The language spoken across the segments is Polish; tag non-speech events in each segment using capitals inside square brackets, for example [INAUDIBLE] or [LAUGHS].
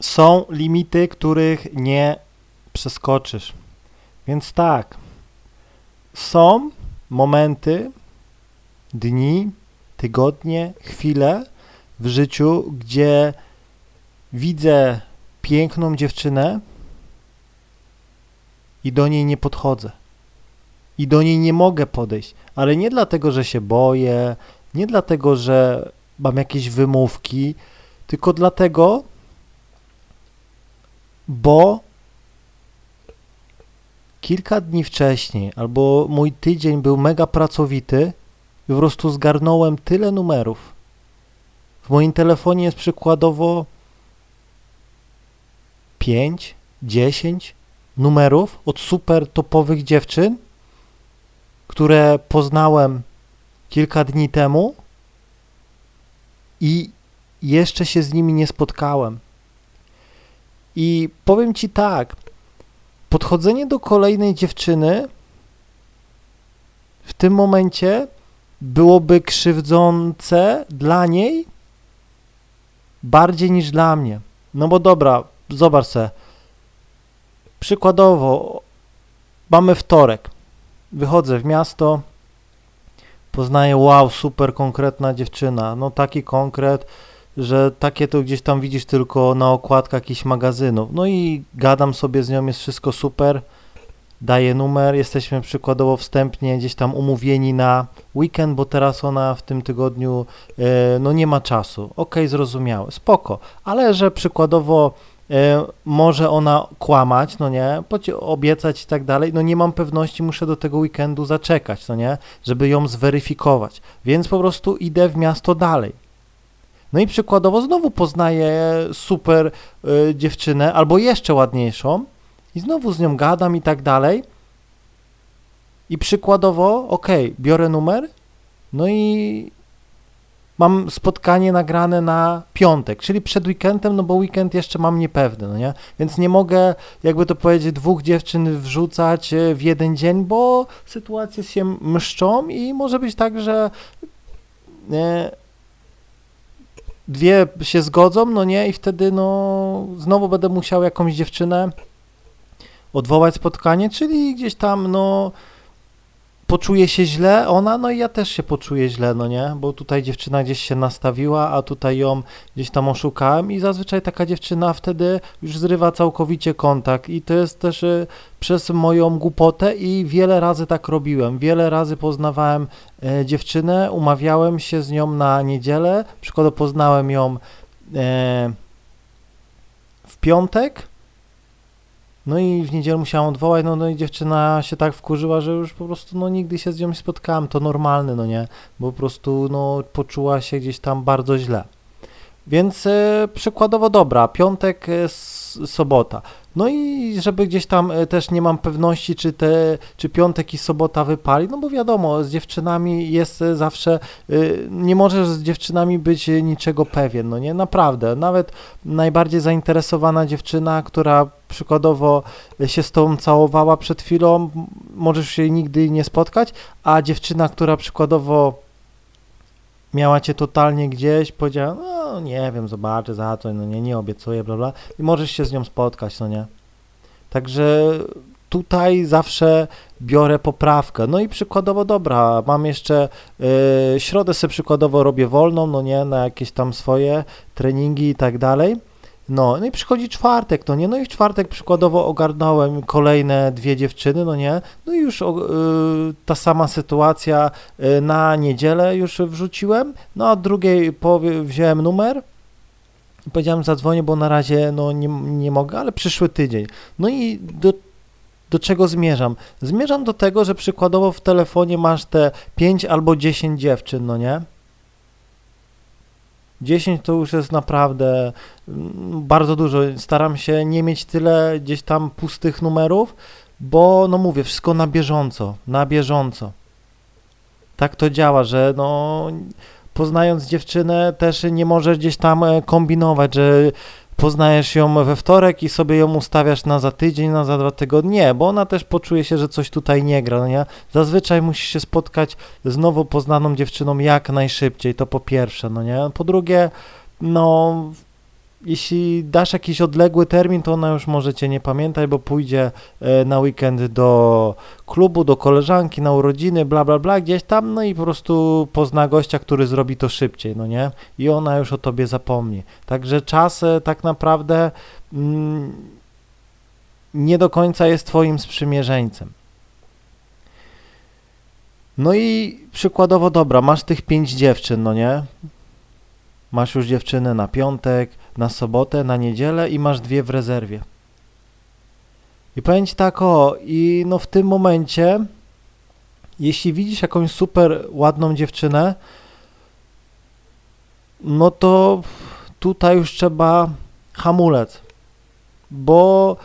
są limity, których nie przeskoczysz. Więc tak, są momenty, dni, tygodnie, chwile w życiu, gdzie widzę piękną dziewczynę i do niej nie podchodzę. I do niej nie mogę podejść, ale nie dlatego, że się boję, nie dlatego, że mam jakieś wymówki, tylko dlatego, bo kilka dni wcześniej, albo mój tydzień był mega pracowity i po prostu zgarnąłem tyle numerów. W moim telefonie jest przykładowo 5, 10 numerów od super topowych dziewczyn, które poznałem kilka dni temu i jeszcze się z nimi nie spotkałem. I powiem ci tak, podchodzenie do kolejnej dziewczyny w tym momencie byłoby krzywdzące dla niej bardziej niż dla mnie. No bo dobra, zobacz se. Przykładowo, mamy wtorek. Wychodzę w miasto, poznaję, wow, super konkretna dziewczyna. No taki konkret, że takie to gdzieś tam widzisz tylko na okładkach jakichś magazynów. No i gadam sobie z nią, jest wszystko super, daję numer, jesteśmy przykładowo wstępnie gdzieś tam umówieni na weekend, bo teraz ona w tym tygodniu e, no nie ma czasu. Ok, zrozumiałe, spoko, ale że przykładowo e, może ona kłamać, no nie, obiecać i tak dalej, no nie mam pewności, muszę do tego weekendu zaczekać, no nie, żeby ją zweryfikować, więc po prostu idę w miasto dalej no i przykładowo znowu poznaję super y, dziewczynę, albo jeszcze ładniejszą, i znowu z nią gadam i tak dalej. I przykładowo, ok, biorę numer, no i mam spotkanie nagrane na piątek, czyli przed weekendem, no bo weekend jeszcze mam niepewny, no nie? Więc nie mogę, jakby to powiedzieć, dwóch dziewczyn wrzucać y, w jeden dzień, bo sytuacje się mszczą i może być tak, że nie, dwie się zgodzą, no nie, i wtedy no znowu będę musiał jakąś dziewczynę odwołać spotkanie, czyli gdzieś tam no poczuje się źle ona, no i ja też się poczuję źle, no nie, bo tutaj dziewczyna gdzieś się nastawiła, a tutaj ją gdzieś tam oszukałem i zazwyczaj taka dziewczyna wtedy już zrywa całkowicie kontakt. I to jest też y, przez moją głupotę i wiele razy tak robiłem, wiele razy poznawałem y, dziewczynę, umawiałem się z nią na niedzielę, przykładowo poznałem ją y, w piątek, no i w niedzielę musiałam odwołać, no, no i dziewczyna się tak wkurzyła, że już po prostu no nigdy się z nią nie spotkałem, to normalne, no nie, bo po prostu no poczuła się gdzieś tam bardzo źle. Więc e, przykładowo dobra, piątek, e, sobota. No i żeby gdzieś tam e, też nie mam pewności, czy te, czy piątek i sobota wypali, no bo wiadomo, z dziewczynami jest zawsze, nie możesz z dziewczynami być niczego pewien, no nie, naprawdę, nawet najbardziej zainteresowana dziewczyna, która przykładowo się z tobą całowała przed chwilą, możesz się nigdy nie spotkać, a dziewczyna, która przykładowo miała cię totalnie gdzieś, powiedziała, no nie wiem, zobaczę za co, no nie, nie obiecuję, bla, bla, i możesz się z nią spotkać, no nie. Także tutaj zawsze biorę poprawkę. No i przykładowo, dobra, mam jeszcze yy, środę sobie przykładowo robię wolną, no nie, na jakieś tam swoje treningi i tak dalej. No, no i przychodzi czwartek, no nie, no i w czwartek przykładowo ogarnąłem kolejne dwie dziewczyny, no nie, no i już y, ta sama sytuacja y, na niedzielę już wrzuciłem, no a drugiej połowie wziąłem numer, powiedziałem zadzwonię, bo na razie no nie, nie mogę, ale przyszły tydzień. No i do, do czego zmierzam? Zmierzam do tego, że przykładowo w telefonie masz te 5 albo 10 dziewczyn, no nie? 10 to już jest naprawdę mm, bardzo dużo. Staram się nie mieć tyle gdzieś tam pustych numerów, bo no mówię, wszystko na bieżąco, na bieżąco. Tak to działa, że no poznając dziewczynę też nie możesz gdzieś tam e, kombinować, że poznajesz ją we wtorek i sobie ją ustawiasz na za tydzień, na za dwa tygodnie, bo ona też poczuje się, że coś tutaj nie gra, no nie? Zazwyczaj musisz się spotkać z nowo poznaną dziewczyną jak najszybciej, to po pierwsze, no nie? Po drugie, no jeśli dasz jakiś odległy termin, to ona już może cię nie pamiętać, bo pójdzie e, na weekend do klubu, do koleżanki, na urodziny, bla, bla, bla, gdzieś tam, no i po prostu pozna gościa, który zrobi to szybciej, no nie? I ona już o tobie zapomni. Także czas tak naprawdę mm, nie do końca jest twoim sprzymierzeńcem. No i przykładowo, dobra, masz tych pięć dziewczyn, no nie? Masz już dziewczynę na piątek, na sobotę, na niedzielę i masz dwie w rezerwie. I powiem Ci tak, o, i no w tym momencie, jeśli widzisz jakąś super ładną dziewczynę, no to tutaj już trzeba hamulec, bo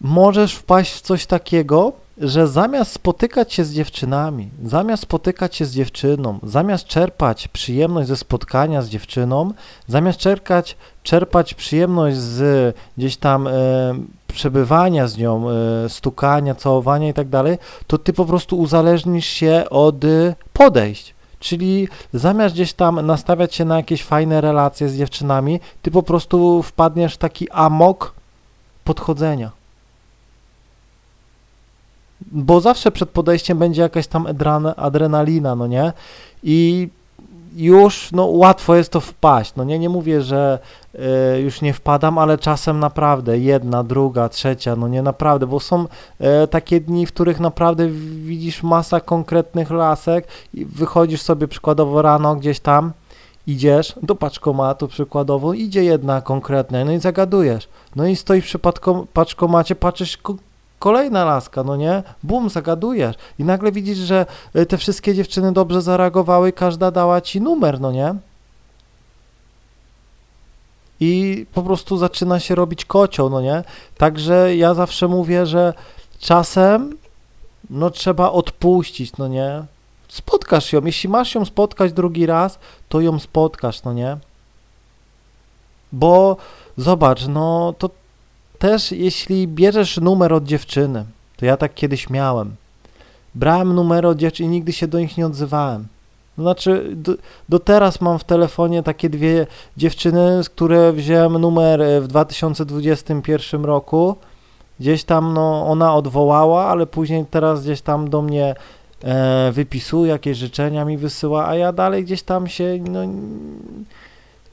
możesz wpaść w coś takiego, że zamiast spotykać się z dziewczynami, zamiast spotykać się z dziewczyną, zamiast czerpać przyjemność ze spotkania z dziewczyną, zamiast czerpać, czerpać przyjemność z gdzieś tam e, przebywania z nią, e, stukania, całowania i tak dalej, to ty po prostu uzależnisz się od e, podejść. Czyli zamiast gdzieś tam nastawiać się na jakieś fajne relacje z dziewczynami, ty po prostu wpadniesz w taki amok podchodzenia bo zawsze przed podejściem będzie jakaś tam adrenalina, no nie? I już no, łatwo jest to wpaść. No nie, nie mówię, że y, już nie wpadam, ale czasem naprawdę jedna, druga, trzecia, no nie naprawdę, bo są y, takie dni, w których naprawdę widzisz masa konkretnych lasek i wychodzisz sobie przykładowo rano gdzieś tam, idziesz do paczkomatu przykładowo, idzie jedna konkretna, no i zagadujesz. No i stoisz przy paczkomacie, patrzysz, Kolejna laska, no nie? Bum, zagadujesz. I nagle widzisz, że y, te wszystkie dziewczyny dobrze zareagowały, każda dała ci numer, no nie? I po prostu zaczyna się robić kocioł, no nie? Także ja zawsze mówię, że czasem no trzeba odpuścić, no nie? Spotkasz ją, jeśli masz ją spotkać drugi raz, to ją spotkasz, no nie? Bo zobacz, no to też jeśli bierzesz numer od dziewczyny, to ja tak kiedyś miałem. Brałem numery od dziewczyn i nigdy się do nich nie odzywałem. Znaczy, do, do, teraz mam w telefonie takie dwie dziewczyny, z które wziąłem numer e, w 2021 roku. Gdzieś tam no, ona odwołała, ale później teraz gdzieś tam do mnie e, wypisuje, jakieś życzenia mi wysyła, a ja dalej gdzieś tam się no,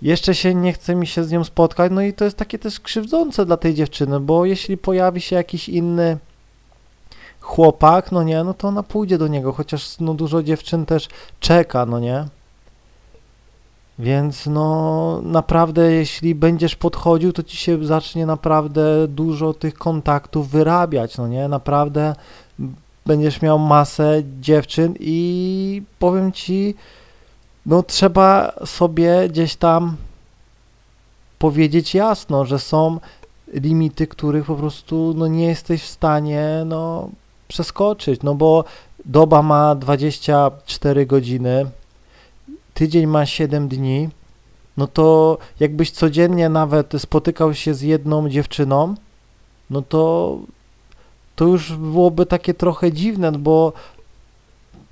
jeszcze się nie chce mi się z nią spotkać, no i to jest takie też krzywdzące dla tej dziewczyny, bo jeśli pojawi się jakiś inny chłopak, no nie, no to ona pójdzie do niego, chociaż no dużo dziewczyn też czeka, no nie. Więc no naprawdę jeśli będziesz podchodził, to ci się zacznie naprawdę dużo tych kontaktów wyrabiać, no nie, naprawdę będziesz miał masę dziewczyn i powiem ci, no trzeba sobie gdzieś tam powiedzieć jasno, że są limity, których po prostu no, nie jesteś w stanie no, przeskoczyć, no bo doba ma 24 godziny, tydzień ma 7 dni, no to jakbyś codziennie nawet spotykał się z jedną dziewczyną, no to to już byłoby takie trochę dziwne, bo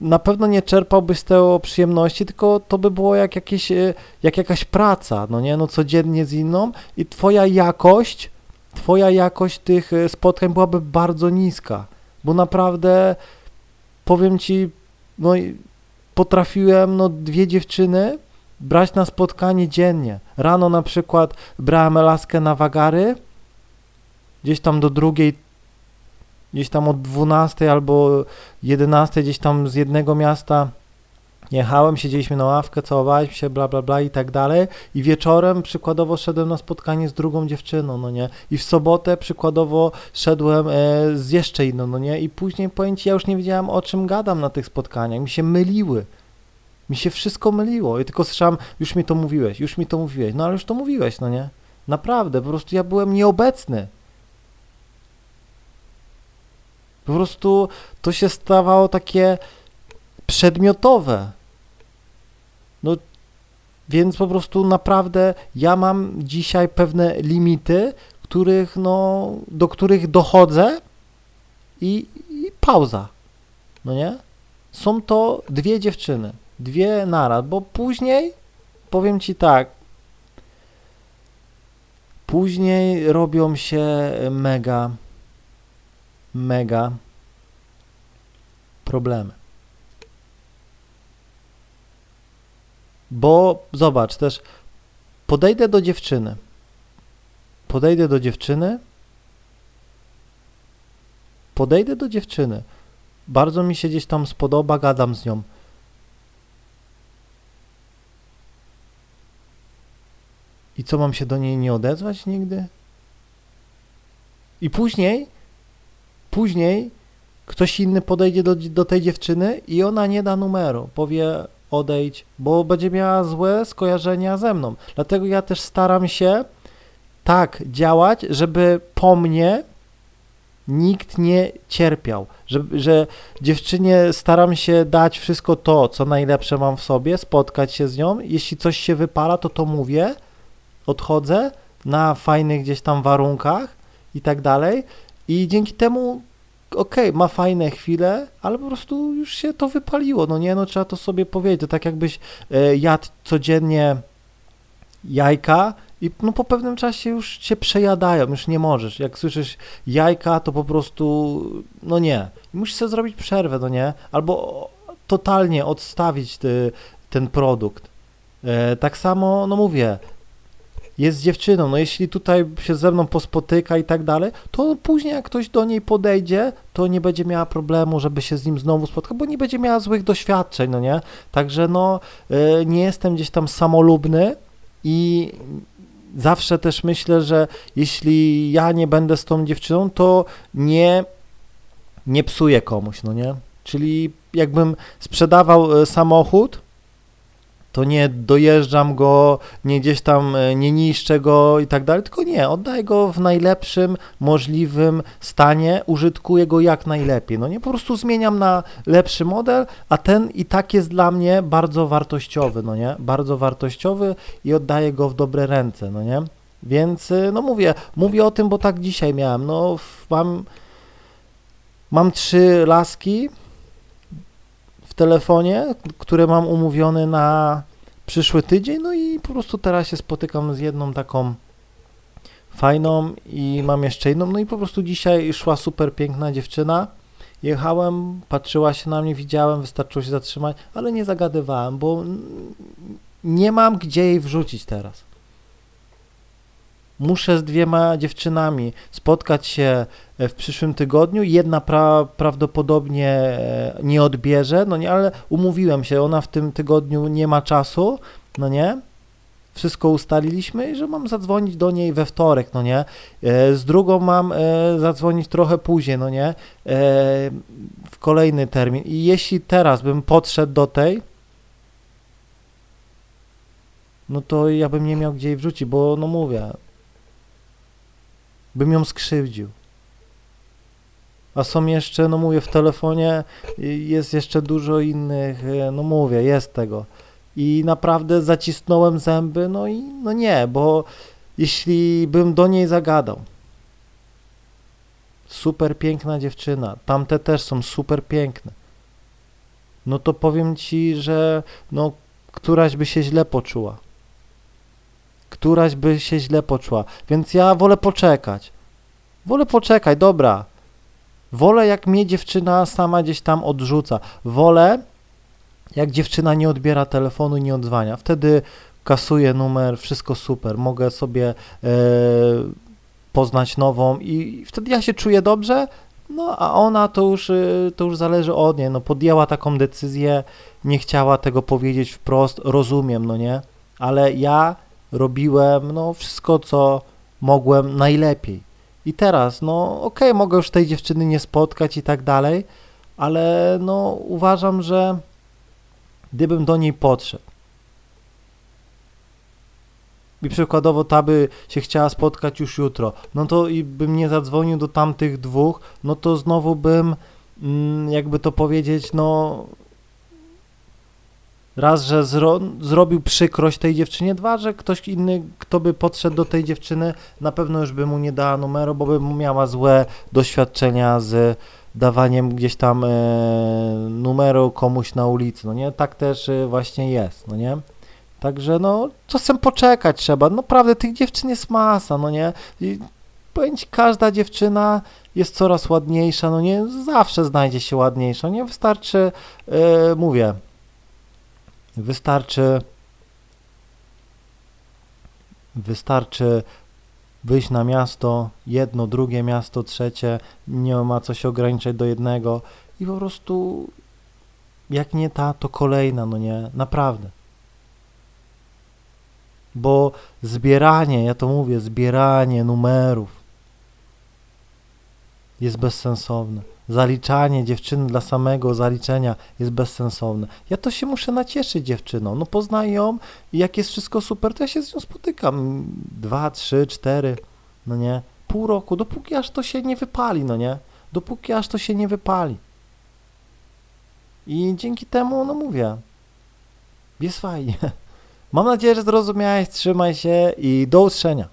na pewno nie czerpałbyś z tego przyjemności, tylko to by było jak, jakieś, e, jak jakaś praca, no nie, no codziennie z inną i twoja jakość, twoja jakość tych e, spotkań byłaby bardzo niska, bo naprawdę powiem ci, no potrafiłem no dwie dziewczyny brać na spotkanie dziennie. Rano na przykład brałem laskę na wagary, gdzieś tam do drugiej gdzieś tam od 12 albo 11 gdzieś tam z jednego miasta jechałem, siedzieliśmy na ławkę, całowaliśmy się, bla, bla, bla i tak dalej. I wieczorem przykładowo szedłem na spotkanie z drugą dziewczyną, no nie, i w sobotę przykładowo szedłem e, z jeszcze inną, no nie, i później Ci, ja już nie wiedziałem o czym gadam na tych spotkaniach, mi się myliły, mi się wszystko myliło. I tylko słyszałem, już mi to mówiłeś, już mi to mówiłeś, no ale już to mówiłeś, no nie, naprawdę, po prostu ja byłem nieobecny, Po prostu to się stawało takie przedmiotowe. No, więc po prostu naprawdę ja mam dzisiaj pewne limity, których, no, do których dochodzę i, i pauza. No nie? Są to dwie dziewczyny, dwie naraz, bo później powiem ci tak, Później robią się mega, mega problemy. Bo zobacz też, podejdę do dziewczyny. Podejdę do dziewczyny. Podejdę do dziewczyny. Bardzo mi się gdzieś tam spodoba, gadam z nią. I co, mam się do niej nie odezwać nigdy? I później, później ktoś inny podejdzie do, do tej dziewczyny i ona nie da numeru. Powie odejdź, bo będzie miała złe skojarzenia ze mną. Dlatego ja też staram się tak działać, żeby po mnie nikt nie cierpiał, że, że dziewczynie staram się dać wszystko to, co najlepsze mam w sobie, spotkać się z nią. Jeśli coś się wypala, to to mówię, odchodzę na fajnych gdzieś tam warunkach i tak dalej. I dzięki temu, okej, okay, ma fajne chwile, ale po prostu już się to wypaliło. No nie, no trzeba to sobie powiedzieć. To tak jakbyś e, jadł codziennie jajka i no, po pewnym czasie już cię przejadają, już nie możesz. Jak słyszysz jajka, to po prostu, no nie. Musisz sobie zrobić przerwę, no nie? Albo totalnie odstawić ty, ten produkt. E, tak samo, no mówię, jest dziewczyną, no jeśli tutaj się ze mną pospotyka i tak dalej, to później jak ktoś do niej podejdzie, to nie będzie miała problemu, żeby się z nim znowu spotkać, bo nie będzie miała złych doświadczeń, no nie? Także no, e, nie jestem gdzieś tam samolubny i zawsze też myślę, że jeśli ja nie będę z tą dziewczyną, to nie, nie psuję komuś, no nie? Czyli jakbym sprzedawał e, samochód, to nie dojeżdżam go, nie gdzieś tam e, nie niszczę go i tak dalej, tylko nie, oddaję go w najlepszym możliwym stanie, użytkuję go jak najlepiej. No nie, po prostu zmieniam na lepszy model, a ten i tak jest dla mnie bardzo wartościowy, no nie, bardzo wartościowy i oddaję go w dobre ręce, no nie. Więc, e, no mówię, mówię o tym, bo tak dzisiaj miałem, no mam, mam trzy laski, telefonie, które mam umówione na przyszły tydzień, no i po prostu teraz się spotykam z jedną taką fajną i mam jeszcze jedną, no i po prostu dzisiaj szła super piękna dziewczyna, jechałem, patrzyła się na mnie, widziałem, wystarczyło się zatrzymać, ale nie zagadywałem, bo nie mam gdzie jej wrzucić teraz muszę z dwiema dziewczynami spotkać się e, w przyszłym tygodniu. Jedna pra, prawdopodobnie e, nie odbierze, no nie, ale umówiłem się, ona w tym tygodniu nie ma czasu, no nie. Wszystko ustaliliśmy i że mam zadzwonić do niej we wtorek, no nie. E, z drugą mam zadzwonić trochę później, no nie. W kolejny termin. I jeśli teraz bym podszedł do tej, no to ja bym nie miał gdzie jej wrzucić, bo no mówię, bym ją skrzywdził. A są jeszcze, no mówię, w telefonie jest jeszcze dużo innych, no mówię, jest tego. I naprawdę zacisnąłem zęby, no i no nie, bo jeśli bym do niej zagadał, super piękna dziewczyna, tamte też są super piękne, no to powiem ci, że no któraś by się źle poczuła któraś by się źle poczuła. Więc ja wolę poczekać. Wolę poczekać, dobra. Wolę jak mnie dziewczyna sama gdzieś tam odrzuca. Wolę jak dziewczyna nie odbiera telefonu nie odzwania. Wtedy kasuję numer, wszystko super. Mogę sobie e, poznać nową i wtedy ja się czuję dobrze, no a ona to już, e, to już zależy od niej. No podjęła taką decyzję, nie chciała tego powiedzieć wprost, rozumiem, no nie? Ale ja robiłem no wszystko, co mogłem najlepiej. I teraz, no okej, okay, mogę już tej dziewczyny nie spotkać i tak dalej, ale no uważam, że gdybym do niej podszedł i przykładowo ta by się chciała spotkać już jutro, no to i bym nie zadzwonił do tamtych dwóch, no to znowu bym, mm, jakby to powiedzieć, no raz, że zro, zrobił przykrość tej dziewczynie, dwa, że ktoś inny, kto by podszedł do tej dziewczyny, na pewno już by mu nie dała numeru, bo by miała złe doświadczenia z dawaniem gdzieś tam e, numeru komuś na ulicy, no nie? Tak też e, właśnie jest, no nie? Także no, czasem poczekać trzeba. Naprawdę tych dziewczyn jest masa, no nie? I ci, każda dziewczyna jest coraz ładniejsza, no nie? Zawsze znajdzie się ładniejsza, nie? Wystarczy, yy, mówię, wystarczy wystarczy wyjść na miasto, jedno, drugie miasto, trzecie, nie ma co się ograniczać do jednego i po prostu jak nie ta, to kolejna, no nie, naprawdę. Bo zbieranie, ja to mówię, zbieranie numerów jest bezsensowne. Zaliczanie dziewczyny dla samego zaliczenia jest bezsensowne. Ja to się muszę nacieszyć dziewczyną. No poznaję ją i jak jest wszystko super, to ja się z nią spotykam. Dwa, trzy, cztery, no nie? Pół roku, dopóki aż to się nie wypali, no nie? Dopóki aż to się nie wypali. I dzięki temu, no mówię, jest fajnie. [LAUGHS] Mam nadzieję, że zrozumiałeś, trzymaj się i do usłyszenia.